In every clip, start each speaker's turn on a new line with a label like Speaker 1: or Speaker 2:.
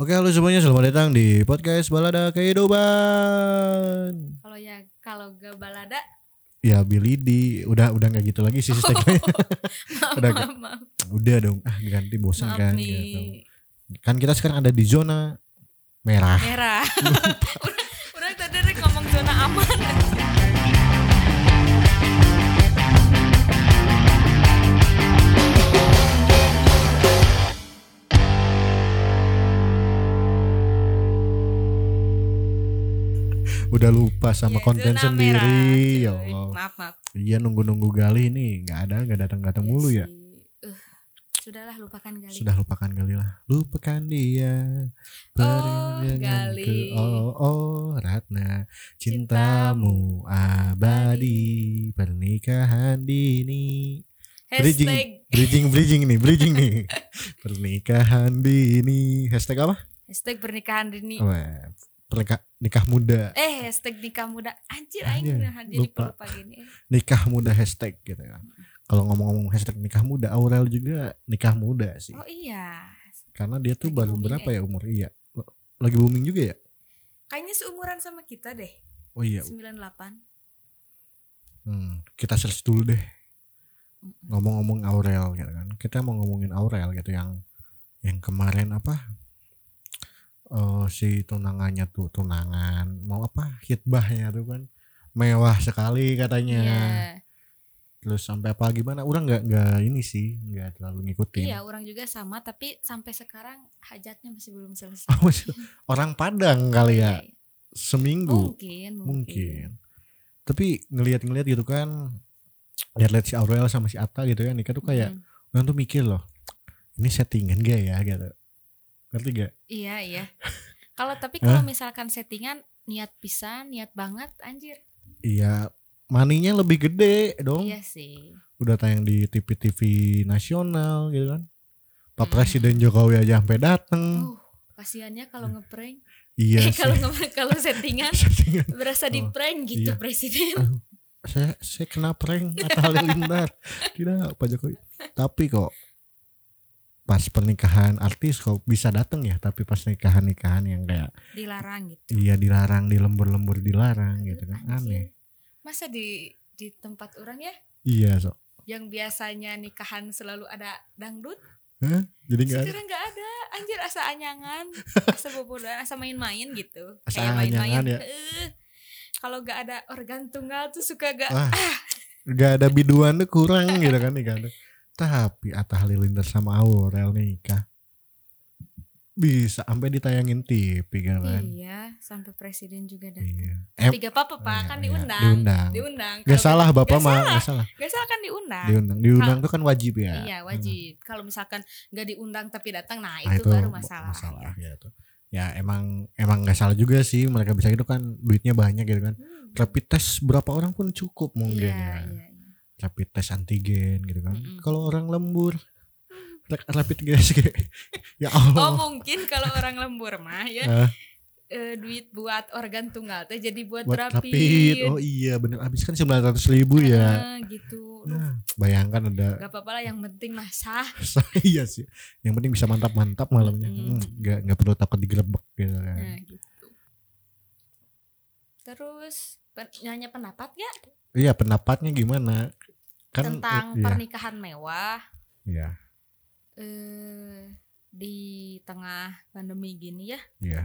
Speaker 1: Oke, halo semuanya, selamat datang di podcast Balada Kehidupan.
Speaker 2: Kalau ya kalau gak balada,
Speaker 1: Ya, Billy di udah udah nggak gitu lagi sih tagline.
Speaker 2: maaf,
Speaker 1: Udah,
Speaker 2: maaf, maaf,
Speaker 1: udah dong, ah ganti bosan
Speaker 2: maaf
Speaker 1: kan
Speaker 2: nih.
Speaker 1: gitu. Kan kita sekarang ada di zona merah.
Speaker 2: Merah. Udah
Speaker 1: lupa sama
Speaker 2: Ya,
Speaker 1: konten sendiri.
Speaker 2: merah,
Speaker 1: ya
Speaker 2: cuy.
Speaker 1: Allah.
Speaker 2: Maaf, maaf.
Speaker 1: Iya nunggu-nunggu gali nih, nggak ada, nggak datang-datang
Speaker 2: Iya
Speaker 1: mulu ya.
Speaker 2: sih. Eh, sudahlah lupakan kali.
Speaker 1: Sudah lupakan gali lah. Lupakan dia. Dengan
Speaker 2: Gali.
Speaker 1: ke oh oh Ratna cintamu abadi pernikahan dini. Bridging,
Speaker 2: Hashtag,
Speaker 1: bridging, bridging nih, bridging nih. Pernikahan dini. Hashtag apa?
Speaker 2: hashtag pernikahan dini.
Speaker 1: Wah, pernikah nikah muda.
Speaker 2: Eh, hashtag nikah muda. Anjir, aing jadi
Speaker 1: lupa.
Speaker 2: pelupa gini.
Speaker 1: Nikah muda hashtag gitu kan. Kalau ngomong-ngomong hashtag nikah muda, Aurel juga nikah muda sih.
Speaker 2: Oh iya.
Speaker 1: Karena dia tuh
Speaker 2: lagi
Speaker 1: baru berapa
Speaker 2: eh.
Speaker 1: ya umur? Iya. Lagi booming juga ya?
Speaker 2: Kayaknya seumuran sama kita deh.
Speaker 1: Oh iya.
Speaker 2: 98.
Speaker 1: Hmm, kita search dulu deh. Ngomong-ngomong Aurel gitu kan. Kita mau ngomongin Aurel gitu yang yang kemarin apa? Eh si tunangannya tuh tunangan. Mau apa? Hitbahnya tuh kan. Mewah sekali katanya.
Speaker 2: Iya.
Speaker 1: terus sampai apa gimana? Orang nggak nggak ini sih nggak terlalu ngikutin.
Speaker 2: Iya, orang juga sama tapi sampai sekarang hajatnya masih belum selesai.
Speaker 1: Oh, orang Padang kali ya?
Speaker 2: Iya,
Speaker 1: seminggu?
Speaker 2: Mungkin, mungkin.
Speaker 1: mungkin. Tapi ngelihat-ngelihat gitu kan lihat-lihat si Aurel sama si Atta gitu kan nikah tuh kayak
Speaker 2: Mm.
Speaker 1: orang tuh mikir loh ini settingan gak ya? Gitu ngerti gak
Speaker 2: Iya, iya. Kalau tapi kalau misalkan settingan niat pisan, niat banget anjir.
Speaker 1: iya maninya lebih gede dong
Speaker 2: Iya sih.
Speaker 1: udah tayang di TV-TV nasional gitu kan Pak
Speaker 2: Hmm.
Speaker 1: Presiden Jokowi aja sampai dateng
Speaker 2: Uh, kasihannya kalau ngeprank.
Speaker 1: iya
Speaker 2: Eh, kalau kalau settingan
Speaker 1: Settingan.
Speaker 2: berasa di
Speaker 1: Oh,
Speaker 2: prank gitu
Speaker 1: iya.
Speaker 2: presiden.
Speaker 1: saya saya kena prank Atta Halilintar tidak Pak Jokowi tapi kok pas pernikahan artis kok bisa dateng ya tapi pas nikahan nikahan yang kayak
Speaker 2: Dilarang gitu.
Speaker 1: iya dilarang di lembur-lembur dilarang gitu kan. aneh.
Speaker 2: Masa di di tempat orang ya?
Speaker 1: Iya so
Speaker 2: yang biasanya nikahan selalu ada dangdut?
Speaker 1: Hah? jadi nggak ada
Speaker 2: sekarang nggak ada. Anjir asa anyangan asa bobodan asa main-main gitu.
Speaker 1: Asa
Speaker 2: kayak main-main.
Speaker 1: ya.
Speaker 2: Kalau nggak ada organ tunggal tuh suka gak
Speaker 1: Wah, nggak ada biduan tuh kurang gitu kan tuh. Tapi Atta Halilintar sama Aurel nikah bisa sampai ditayangin TV kan
Speaker 2: iya sampai presiden juga dah
Speaker 1: Iya.
Speaker 2: tapi gak apa-apa pak
Speaker 1: iya,
Speaker 2: kan
Speaker 1: iya.
Speaker 2: diundang
Speaker 1: Diundang.
Speaker 2: diundang
Speaker 1: Gak salah bapak
Speaker 2: Gak
Speaker 1: mah,
Speaker 2: salah.
Speaker 1: gak salah.
Speaker 2: gak salah kan diundang
Speaker 1: Diundang, diundang tuh kan wajib ya.
Speaker 2: iya wajib kalau misalkan gak diundang tapi datang nah,
Speaker 1: Nah,
Speaker 2: itu, baru masalah,
Speaker 1: masalah gitu. Ya emang emang gak salah juga sih mereka bisa gitu kan duitnya banyak gitu kan.
Speaker 2: Hmm.
Speaker 1: Rapid test berapa orang pun cukup mungkin
Speaker 2: iya,
Speaker 1: ya.
Speaker 2: iya, iya.
Speaker 1: Rapid test antigen gitu kan.
Speaker 2: Mm-mm.
Speaker 1: Kalau orang lembur ra- rapid GSG ya
Speaker 2: oh
Speaker 1: Allah.
Speaker 2: mungkin kalau orang lembur mah ya eh, duit buat organ tunggal teh jadi buat,
Speaker 1: buat
Speaker 2: rapid,
Speaker 1: rapid. Oh iya bener habis kan 900 ribu ya.
Speaker 2: Ah, gitu
Speaker 1: Nah, bayangkan ada
Speaker 2: gak apa-apa lah yang penting mah sah
Speaker 1: iya sih. Yang penting bisa mantap-mantap malamnya.
Speaker 2: Mm-mm.
Speaker 1: Hmm, Nggak nggak perlu takut digerebek gitu kan.
Speaker 2: nah gitu terus pen- nanya pendapat ya
Speaker 1: Iya pendapatnya gimana? Kan
Speaker 2: tentang
Speaker 1: iya,
Speaker 2: pernikahan mewah
Speaker 1: iya,
Speaker 2: eh di tengah pandemi gini ya
Speaker 1: iya.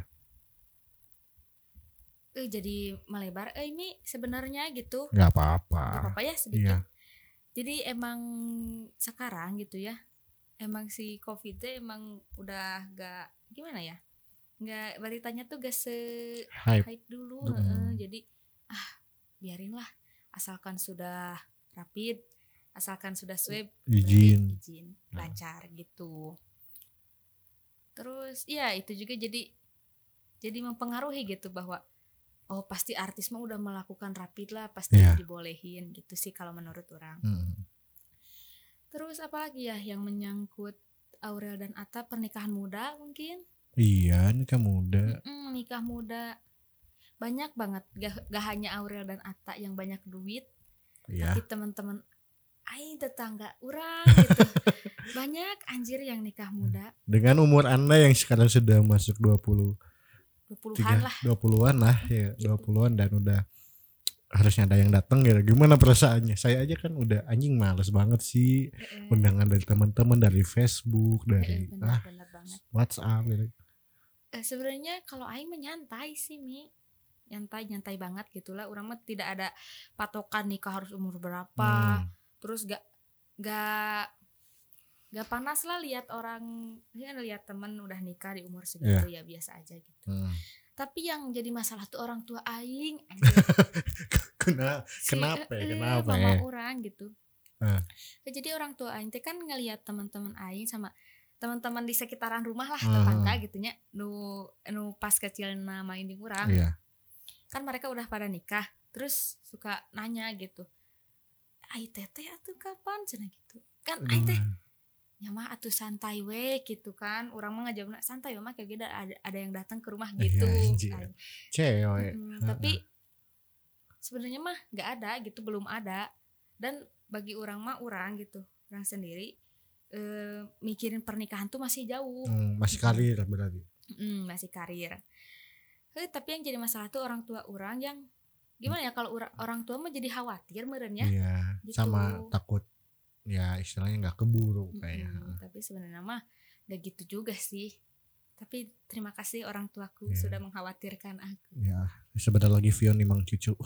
Speaker 2: eh jadi melebar eh ini sebenarnya gitu Gak
Speaker 1: apa-apa.
Speaker 2: apa-apa ya sedikit
Speaker 1: Iya.
Speaker 2: jadi emang sekarang gitu ya emang si covid emang udah gak gimana ya nggak beritanya tuh gak se
Speaker 1: Hype.
Speaker 2: hype dulu
Speaker 1: Mm.
Speaker 2: heeh. jadi ah biarin lah asalkan sudah rapid asalkan sudah swab
Speaker 1: Izin.
Speaker 2: izin
Speaker 1: Nah.
Speaker 2: lancar gitu terus ya itu juga jadi jadi mempengaruhi gitu bahwa oh pasti artis mah udah melakukan rapid lah pasti
Speaker 1: Iya.
Speaker 2: dibolehin gitu sih kalau menurut orang
Speaker 1: Mm.
Speaker 2: terus apa lagi ya yang menyangkut Aurel dan Atta pernikahan muda mungkin
Speaker 1: Iya, nikah muda.
Speaker 2: Mm-mm, nikah muda banyak banget gak, gak hanya Aurel dan Atta yang banyak duit
Speaker 1: Iya.
Speaker 2: tapi teman-teman aing tetangga orang gitu. Banyak anjir yang nikah muda.
Speaker 1: Dengan umur anda yang sekarang sudah masuk 20
Speaker 2: 20-an lah.
Speaker 1: 20-an lah ya
Speaker 2: Gitu.
Speaker 1: 20-an dan udah harusnya ada yang datang ya. Gimana perasaannya? Saya aja kan udah anjing males banget sih.
Speaker 2: Heeh.
Speaker 1: undangan dari teman-teman dari Facebook dari ah
Speaker 2: benar-benar banget.
Speaker 1: WhatsApp gitu
Speaker 2: Eh, sebenarnya kalau aing menyantai sih mi. Nyantai nyantai banget gitulah orang mah tidak ada patokan nikah harus umur berapa.
Speaker 1: Hmm,
Speaker 2: terus gak gak gak panas lah lihat orang ya lihat temen udah nikah di umur segitu ya biasa aja gitu
Speaker 1: hmm.
Speaker 2: tapi yang jadi masalah tuh orang tua aing anjir.
Speaker 1: Kena,
Speaker 2: Si,
Speaker 1: kenapa
Speaker 2: eh,
Speaker 1: ya
Speaker 2: eh,
Speaker 1: kenapa
Speaker 2: mama
Speaker 1: ya
Speaker 2: orang gitu. Ya, jadi orang tua aing teh kan ngelihat teman-teman aing sama teman-teman di sekitaran rumah lah
Speaker 1: Hmm.
Speaker 2: tetangga gitunya nu nu pas kecil main di urang
Speaker 1: iya
Speaker 2: kan mereka udah pada nikah terus suka nanya gitu ai teteh atuh kapan cenah gitu? Kan ai teh ya mah atuh santai we gitu kan. Orang mah ngajawabna santai we mah kayak gitu ada, ada yang datang ke rumah
Speaker 1: Iya,
Speaker 2: gitu
Speaker 1: anjir.
Speaker 2: Aing.
Speaker 1: cewek.
Speaker 2: Tapi sebenarnya mah nggak ada gitu belum ada. Dan bagi orang mah orang gitu orang sendiri eh, mikirin pernikahan tuh masih jauh
Speaker 1: Hmm, masih karir berarti.
Speaker 2: Mm, masih karir. Eh, tapi yang jadi masalah tuh orang tua orang yang gimana ya kalau orang tua mah jadi khawatir merenya
Speaker 1: iya
Speaker 2: gitu.
Speaker 1: sama takut ya istilahnya nggak keburu kayaknya
Speaker 2: Mm-mm, tapi sebenarnya mah gak gitu juga sih tapi terima kasih orang tuaku
Speaker 1: Iya.
Speaker 2: sudah mengkhawatirkan aku
Speaker 1: ya sebentar lagi Vion nimang cucu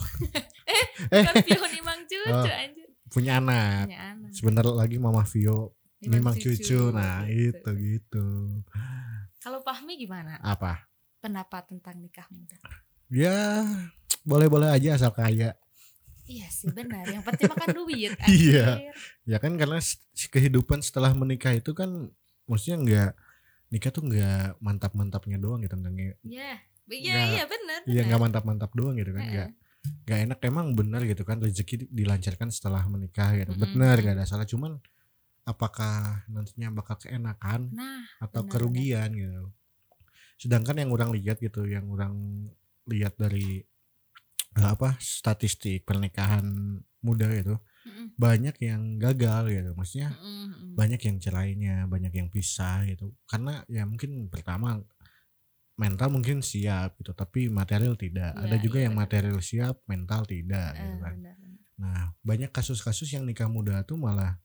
Speaker 1: Eh.
Speaker 2: Vio nimang cucu
Speaker 1: Oh.
Speaker 2: anjir
Speaker 1: punya anak
Speaker 2: punya anak
Speaker 1: sebentar lagi Mama Vio nimang cucu nah
Speaker 2: gitu.
Speaker 1: itu gitu
Speaker 2: Kalau Fahmi gimana
Speaker 1: apa
Speaker 2: pendapat tentang nikah muda?
Speaker 1: ya boleh-boleh aja asal kaya
Speaker 2: Iya sih benar. Yang penting makan duit.
Speaker 1: Iya. ya kan karena kehidupan setelah menikah itu kan maksudnya nggak nikah tuh nggak mantap-mantapnya doang gitu nggak
Speaker 2: Iya. Iya iya benar.
Speaker 1: iya nggak mantap-mantap doang gitu kan nggak nggak enak emang benar gitu kan rezeki dilancarkan setelah menikah gitu
Speaker 2: Mm-mm.
Speaker 1: benar gak ada salah cuman apakah nantinya bakal keenakan
Speaker 2: Nah,
Speaker 1: atau
Speaker 2: benar,
Speaker 1: kerugian gitu sedangkan yang orang lihat gitu yang orang lihat dari apa statistik pernikahan muda gitu
Speaker 2: Mm-mm.
Speaker 1: banyak yang gagal gitu maksudnya
Speaker 2: mm-mm.
Speaker 1: banyak yang cerainya banyak yang pisah gitu karena ya mungkin pertama mental mungkin siap gitu tapi material tidak
Speaker 2: Iya,
Speaker 1: ada juga
Speaker 2: iya,
Speaker 1: yang material siap mental tidak
Speaker 2: Eh,
Speaker 1: gitu kan
Speaker 2: benar.
Speaker 1: nah banyak kasus-kasus yang nikah muda tuh malah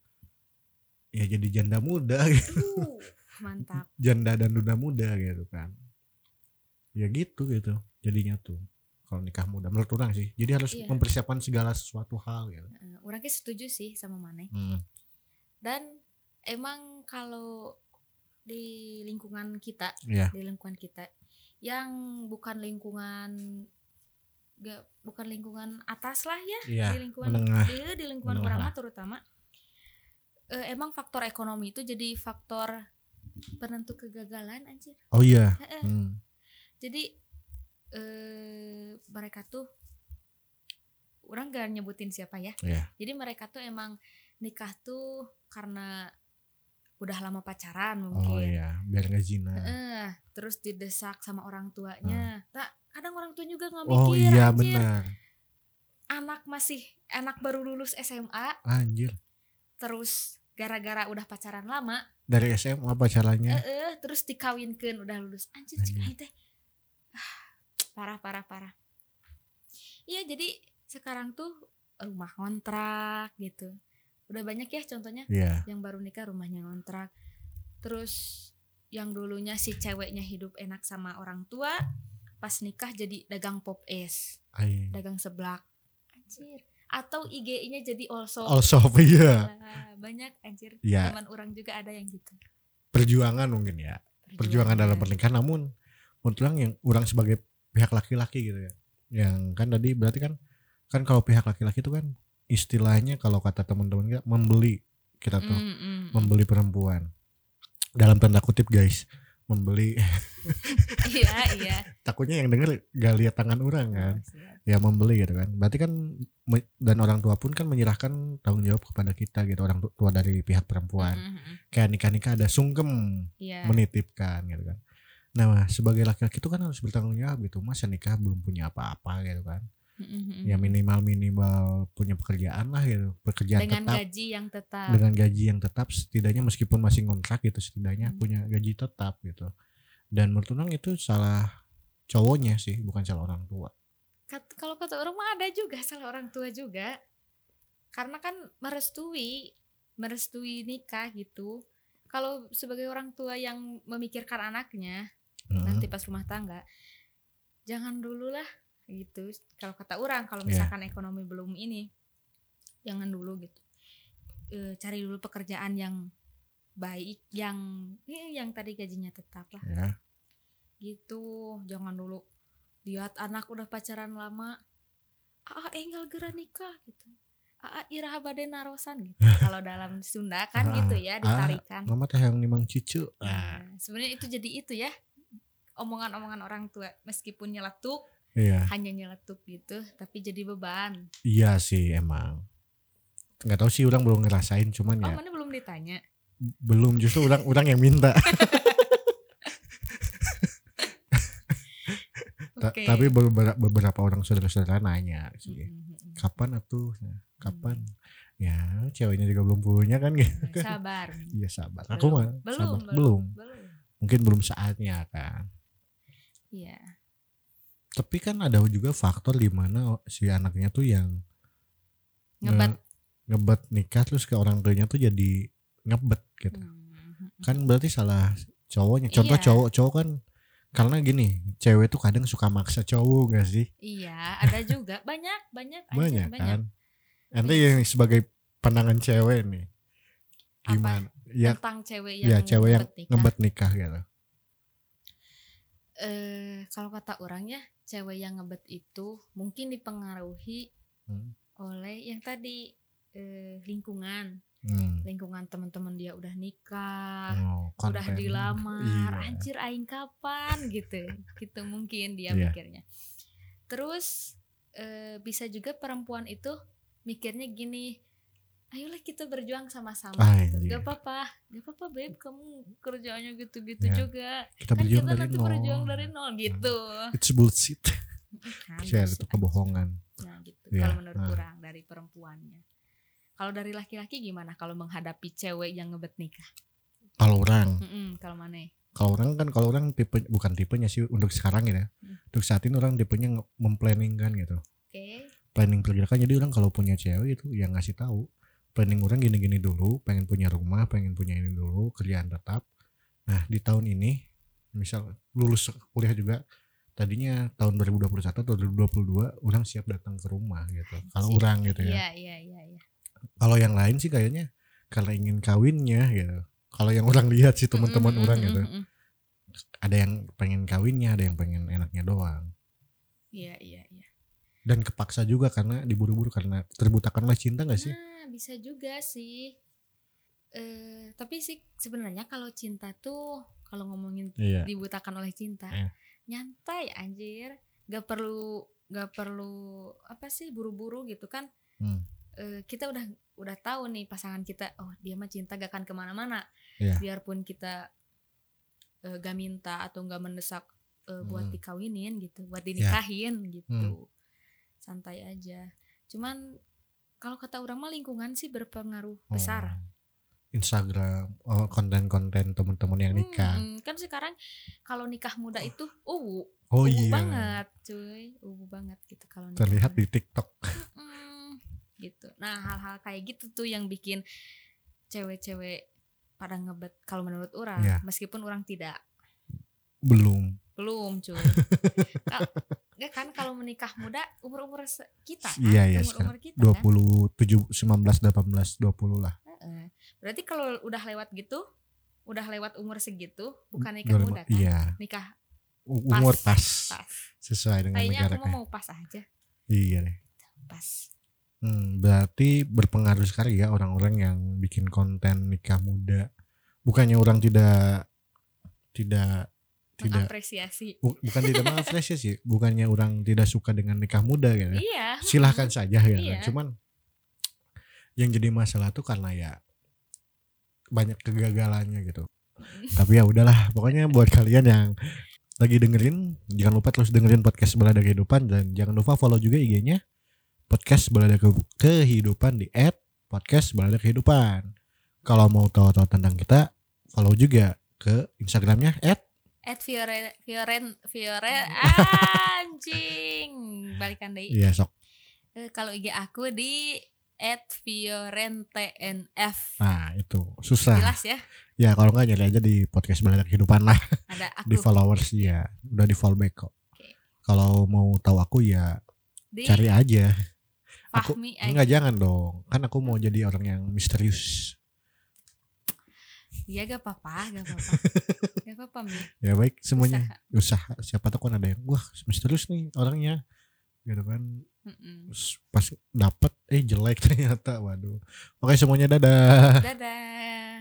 Speaker 1: ya jadi janda muda gitu
Speaker 2: Uh, mantap.
Speaker 1: janda dan duda muda gitu kan ya gitu gitu jadinya tuh kalau nikah muda menurut orang sih jadi harus
Speaker 2: Iya.
Speaker 1: mempersiapkan segala sesuatu hal gitu
Speaker 2: Eh, Orangnya setuju sih sama Mane.
Speaker 1: Hmm.
Speaker 2: Dan emang kalau di lingkungan kita,
Speaker 1: Iya.
Speaker 2: di lingkungan kita yang bukan lingkungan gak bukan lingkungan atas lah ya
Speaker 1: Iya,
Speaker 2: di lingkungan
Speaker 1: menengah.
Speaker 2: Iya, di lingkungan
Speaker 1: Menengah
Speaker 2: orang terutama eh, emang faktor ekonomi itu jadi faktor penentu kegagalan anjir.
Speaker 1: oh iya
Speaker 2: Heeh.
Speaker 1: Hmm.
Speaker 2: Jadi eh mereka tuh orang gak nyebutin siapa ya.
Speaker 1: Iya.
Speaker 2: Jadi mereka tuh emang nikah tuh karena udah lama pacaran
Speaker 1: oh
Speaker 2: mungkin.
Speaker 1: iya biar nggak zina
Speaker 2: Eh, terus didesak sama orang tuanya. Nah, kadang orang tua juga nggak
Speaker 1: Hmm. oh
Speaker 2: mikir
Speaker 1: iya
Speaker 2: anjir.
Speaker 1: benar
Speaker 2: Anak masih anak baru lulus SMA
Speaker 1: anjir
Speaker 2: terus gara-gara udah pacaran lama
Speaker 1: dari SMA pacarannya
Speaker 2: eh eh, terus dikawinkan udah lulus anjir
Speaker 1: Anjir.
Speaker 2: aing teh ah, parah parah parah. Iya jadi sekarang tuh rumah kontrak gitu. Udah banyak ya contohnya
Speaker 1: iya.
Speaker 2: yang baru nikah rumahnya ngontrak. Terus yang dulunya si ceweknya hidup enak sama orang tua pas nikah jadi dagang pop es dagang seblak. Anjir. Atau IG-nya jadi also
Speaker 1: also iya.
Speaker 2: Lah, banyak anjir.
Speaker 1: Iya.
Speaker 2: teman orang juga ada yang gitu.
Speaker 1: Perjuangan mungkin ya. Perjuangan dalam pernikahan namun menurut orang yang orang sebagai pihak laki-laki gitu ya. Yang kan tadi berarti kan kan kalau pihak laki-laki itu kan istilahnya kalau kata teman-teman kita membeli kita tuh
Speaker 2: Mm, mm, mm.
Speaker 1: membeli perempuan. Dalam tanda kutip guys membeli.
Speaker 2: Iya iya.
Speaker 1: Takutnya yang denger gak lihat tangan orang kan.
Speaker 2: Oh, siap.
Speaker 1: ya membeli gitu kan. Berarti kan dan orang tua pun kan menyerahkan tanggung jawab kepada kita gitu orang tu- tua dari pihak perempuan.
Speaker 2: Mm, mm, mm.
Speaker 1: kayak nikah nikah ada sungkem
Speaker 2: iya.
Speaker 1: menitipkan gitu kan nah sebagai laki-laki itu kan harus bertanggung jawab gitu. Masa nikah belum punya apa-apa gitu kan?
Speaker 2: Mm-mm.
Speaker 1: ya minimal minimal punya pekerjaan lah gitu. Pekerjaan
Speaker 2: dengan
Speaker 1: tetap.
Speaker 2: gaji yang tetap.
Speaker 1: Dengan gaji yang tetap setidaknya meskipun masih ngontrak gitu setidaknya
Speaker 2: Hmm.
Speaker 1: punya gaji tetap gitu. Dan menurut orang itu salah cowoknya sih bukan salah orang tua.
Speaker 2: Kat- kalau kata orang mah ada juga salah orang tua juga. Karena kan merestui merestui nikah gitu. Kalau sebagai orang tua yang memikirkan anaknya
Speaker 1: Heeh.
Speaker 2: nanti pas rumah tangga jangan dulu lah gitu. Kalau kata orang kalau
Speaker 1: Iya.
Speaker 2: misalkan ekonomi belum ini jangan dulu gitu. Eh, cari dulu pekerjaan yang baik yang eh, yang tadi gajinya tetap lah.
Speaker 1: Ya
Speaker 2: gitu. Jangan dulu. Lihat anak udah pacaran lama. Ah enggal gera nikah gitu. Ah iraha bade narosan gitu. Kalau dalam Sunda kan
Speaker 1: Ah,
Speaker 2: gitu ya ditarikan.
Speaker 1: mama teh yang nimang cucu.
Speaker 2: Nah,
Speaker 1: ah,
Speaker 2: sebenarnya itu jadi itu ya omongan-omongan orang tua meskipun nyeletuk
Speaker 1: iya.
Speaker 2: hanya nyeletuk gitu tapi jadi beban.
Speaker 1: Iya sih emang. Nggak tahu sih orang belum ngerasain cuman
Speaker 2: oh
Speaker 1: ya.
Speaker 2: Mana belum ditanya.
Speaker 1: Belum justru orang orang yang minta. Ta-
Speaker 2: Oke.
Speaker 1: tapi beberapa, beberapa orang saudara-saudara nanya sih
Speaker 2: Mm-mm.
Speaker 1: kapan atuh? Nah, kapan?
Speaker 2: Hmm.
Speaker 1: ya ceweknya juga belum punya kan gitu.
Speaker 2: Sabar.
Speaker 1: Iya sabar. Aku
Speaker 2: Belum,
Speaker 1: mah
Speaker 2: belum,
Speaker 1: sabar.
Speaker 2: belum.
Speaker 1: belum.
Speaker 2: Belum.
Speaker 1: Mungkin belum saatnya kan
Speaker 2: iya.
Speaker 1: Tapi kan ada juga faktor di mana si anaknya tuh yang
Speaker 2: ngebat
Speaker 1: ngebet nikah terus ke orang tuanya tuh jadi ngebet gitu.
Speaker 2: Hmm.
Speaker 1: kan berarti salah cowoknya. Contoh
Speaker 2: Iya.
Speaker 1: cowok cowok kan karena gini cewek tuh kadang suka maksa cowok gak sih?
Speaker 2: Iya, ada juga. Banyak, banyak, aja,
Speaker 1: banyak, kan? Ente yang sebagai pandangan cewek nih
Speaker 2: Apa?
Speaker 1: gimana? Ya
Speaker 2: Tentang cewek yang
Speaker 1: ya cewek yang
Speaker 2: ngebet nikah.
Speaker 1: ngebet nikah gitu
Speaker 2: Eh, kalau kata orangnya, cewek yang ngebet itu mungkin dipengaruhi
Speaker 1: Hmm.
Speaker 2: oleh yang tadi eh, lingkungan,
Speaker 1: hmm.
Speaker 2: lingkungan teman-teman dia udah nikah,
Speaker 1: oh,
Speaker 2: udah dilamar,
Speaker 1: Iya.
Speaker 2: anjir aing kapan gitu, gitu mungkin dia
Speaker 1: Iya.
Speaker 2: mikirnya. Terus eh, bisa juga perempuan itu mikirnya gini, ayolah kita berjuang sama-sama. gitu.
Speaker 1: Anjir.
Speaker 2: Gak apa-apa, gak apa-apa beb, kamu kerjaannya gitu-gitu
Speaker 1: Ya.
Speaker 2: juga.
Speaker 1: kita
Speaker 2: Kan
Speaker 1: berjuang
Speaker 2: kita
Speaker 1: dari
Speaker 2: nanti
Speaker 1: nol
Speaker 2: berjuang dari nol gitu.
Speaker 1: it's bullshit
Speaker 2: Kan, biasa
Speaker 1: itu kebohongan.
Speaker 2: Nah, gitu.
Speaker 1: Iya,
Speaker 2: Kalau menurut
Speaker 1: nah.
Speaker 2: orang dari perempuannya. Kalau dari laki-laki gimana kalau menghadapi cewek yang ngebet nikah?
Speaker 1: kalau orang
Speaker 2: Mm-mm, kalau mana?
Speaker 1: kalau orang kan kalau orang tipe bukan tipenya sih untuk sekarang ya
Speaker 2: Hmm.
Speaker 1: untuk saat ini orang tipenya nge- memplanningkan gitu
Speaker 2: Oke.
Speaker 1: planning pergerakan jadi orang kalau punya cewek itu yang ngasih tahu planning orang gini-gini dulu pengen punya rumah pengen punya ini dulu kerjaan tetap. Nah di tahun ini misal lulus kuliah juga tadinya tahun 2021 atau 2022 orang siap datang ke rumah gitu. Kalau orang gitu ya.
Speaker 2: Iya, iya, iya, iya.
Speaker 1: kalau yang lain sih kayaknya karena ingin kawinnya gitu kalau yang orang lihat sih teman-teman
Speaker 2: Mm-mm,
Speaker 1: orang
Speaker 2: mm-mm,
Speaker 1: gitu ada yang pengen kawinnya ada yang pengen enaknya doang.
Speaker 2: Iya, iya, iya.
Speaker 1: Dan kepaksa juga karena diburu-buru karena terbutakan oleh cinta gak sih
Speaker 2: Nah, bisa juga sih. Eh, tapi sih sebenarnya kalau cinta tuh kalau ngomongin
Speaker 1: iya
Speaker 2: dibutakan oleh cinta,
Speaker 1: Iya.
Speaker 2: nyantai anjir. Gak perlu gak perlu apa sih buru-buru gitu kan.
Speaker 1: Hmm.
Speaker 2: Eh, kita udah udah tahu nih pasangan kita, oh dia mah cinta gak akan ke mana-mana.
Speaker 1: Iya.
Speaker 2: Biarpun kita eh, gak minta atau gak mendesak eh, buat
Speaker 1: Hmm.
Speaker 2: dikawinin gitu, buat dinikahin gitu.
Speaker 1: Hmm.
Speaker 2: Santai aja. Cuman kalau kata orang mah lingkungan sih berpengaruh
Speaker 1: Oh.
Speaker 2: besar.
Speaker 1: Instagram oh, konten-konten teman-teman yang nikah
Speaker 2: Hmm, kan sekarang kalau nikah muda itu uh
Speaker 1: oh
Speaker 2: uwu
Speaker 1: iya
Speaker 2: banget cuy uwu banget gitu kalau
Speaker 1: terlihat
Speaker 2: muda.
Speaker 1: di TikTok
Speaker 2: Mm, gitu nah hal-hal kayak gitu tuh yang bikin cewek-cewek pada ngebet kalau menurut orang
Speaker 1: Iya.
Speaker 2: meskipun orang tidak
Speaker 1: belum
Speaker 2: belum cuy Nggak kan kalau menikah muda umur-umur kita kan
Speaker 1: Iya, iya,
Speaker 2: umur-umur kita kan.
Speaker 1: 27 19 18 20 lah.
Speaker 2: Heeh. berarti kalau udah lewat gitu udah lewat umur segitu bukan nikah
Speaker 1: Dua-
Speaker 2: muda kan?
Speaker 1: iya.
Speaker 2: Nikah
Speaker 1: umur pas,
Speaker 2: pas.
Speaker 1: Sesuai dengan
Speaker 2: kayaknya
Speaker 1: negaranya
Speaker 2: mah mau pas aja.
Speaker 1: Iya deh.
Speaker 2: Pas.
Speaker 1: Hmm, berarti berpengaruh sekali ya orang-orang yang bikin konten nikah muda. Bukannya orang tidak tidak tidak
Speaker 2: mengapresiasi
Speaker 1: bu- bukan tidak mengapresiasi sih, bukannya orang tidak suka dengan nikah muda gitu.
Speaker 2: iya
Speaker 1: Silahkan saja ya.
Speaker 2: Iya.
Speaker 1: Cuman yang jadi masalah tuh karena ya banyak kegagalannya gitu. Tapi ya udahlah, pokoknya buat kalian yang lagi dengerin jangan lupa terus dengerin podcast balada kehidupan dan jangan lupa follow juga IG-nya podcast balada Ke- kehidupan di at podcast balada kehidupan kalau mau tahu-tahu tentang kita follow juga ke Instagramnya at
Speaker 2: at Fiore Fioren Fiore anjing. Balikan deh
Speaker 1: iya sok.
Speaker 2: Eh, kalau IG aku di at fiorentnf
Speaker 1: nah itu. Susah.
Speaker 2: Jelas ya?
Speaker 1: Ya kalau nggak nyari aja di podcast balada kehidupan lah.
Speaker 2: Ada
Speaker 1: di
Speaker 2: aku.
Speaker 1: followers ya udah di follow back kok.
Speaker 2: Oke.
Speaker 1: kalau mau tahu aku ya
Speaker 2: di
Speaker 1: cari aja. Aku
Speaker 2: Fahmi aja.
Speaker 1: enggak jangan dong. Kan aku mau jadi orang yang misterius
Speaker 2: Iya gak apa-apa, gak apa-apa. gak apa-apa, Mi.
Speaker 1: ya baik semuanya
Speaker 2: Usaha.
Speaker 1: usaha siapa tahu kan ada yang wah misterius nih orangnya gitu kan
Speaker 2: Mm-mm.
Speaker 1: Pas dapet eh jelek ternyata waduh oke semuanya dadah
Speaker 2: Dadah.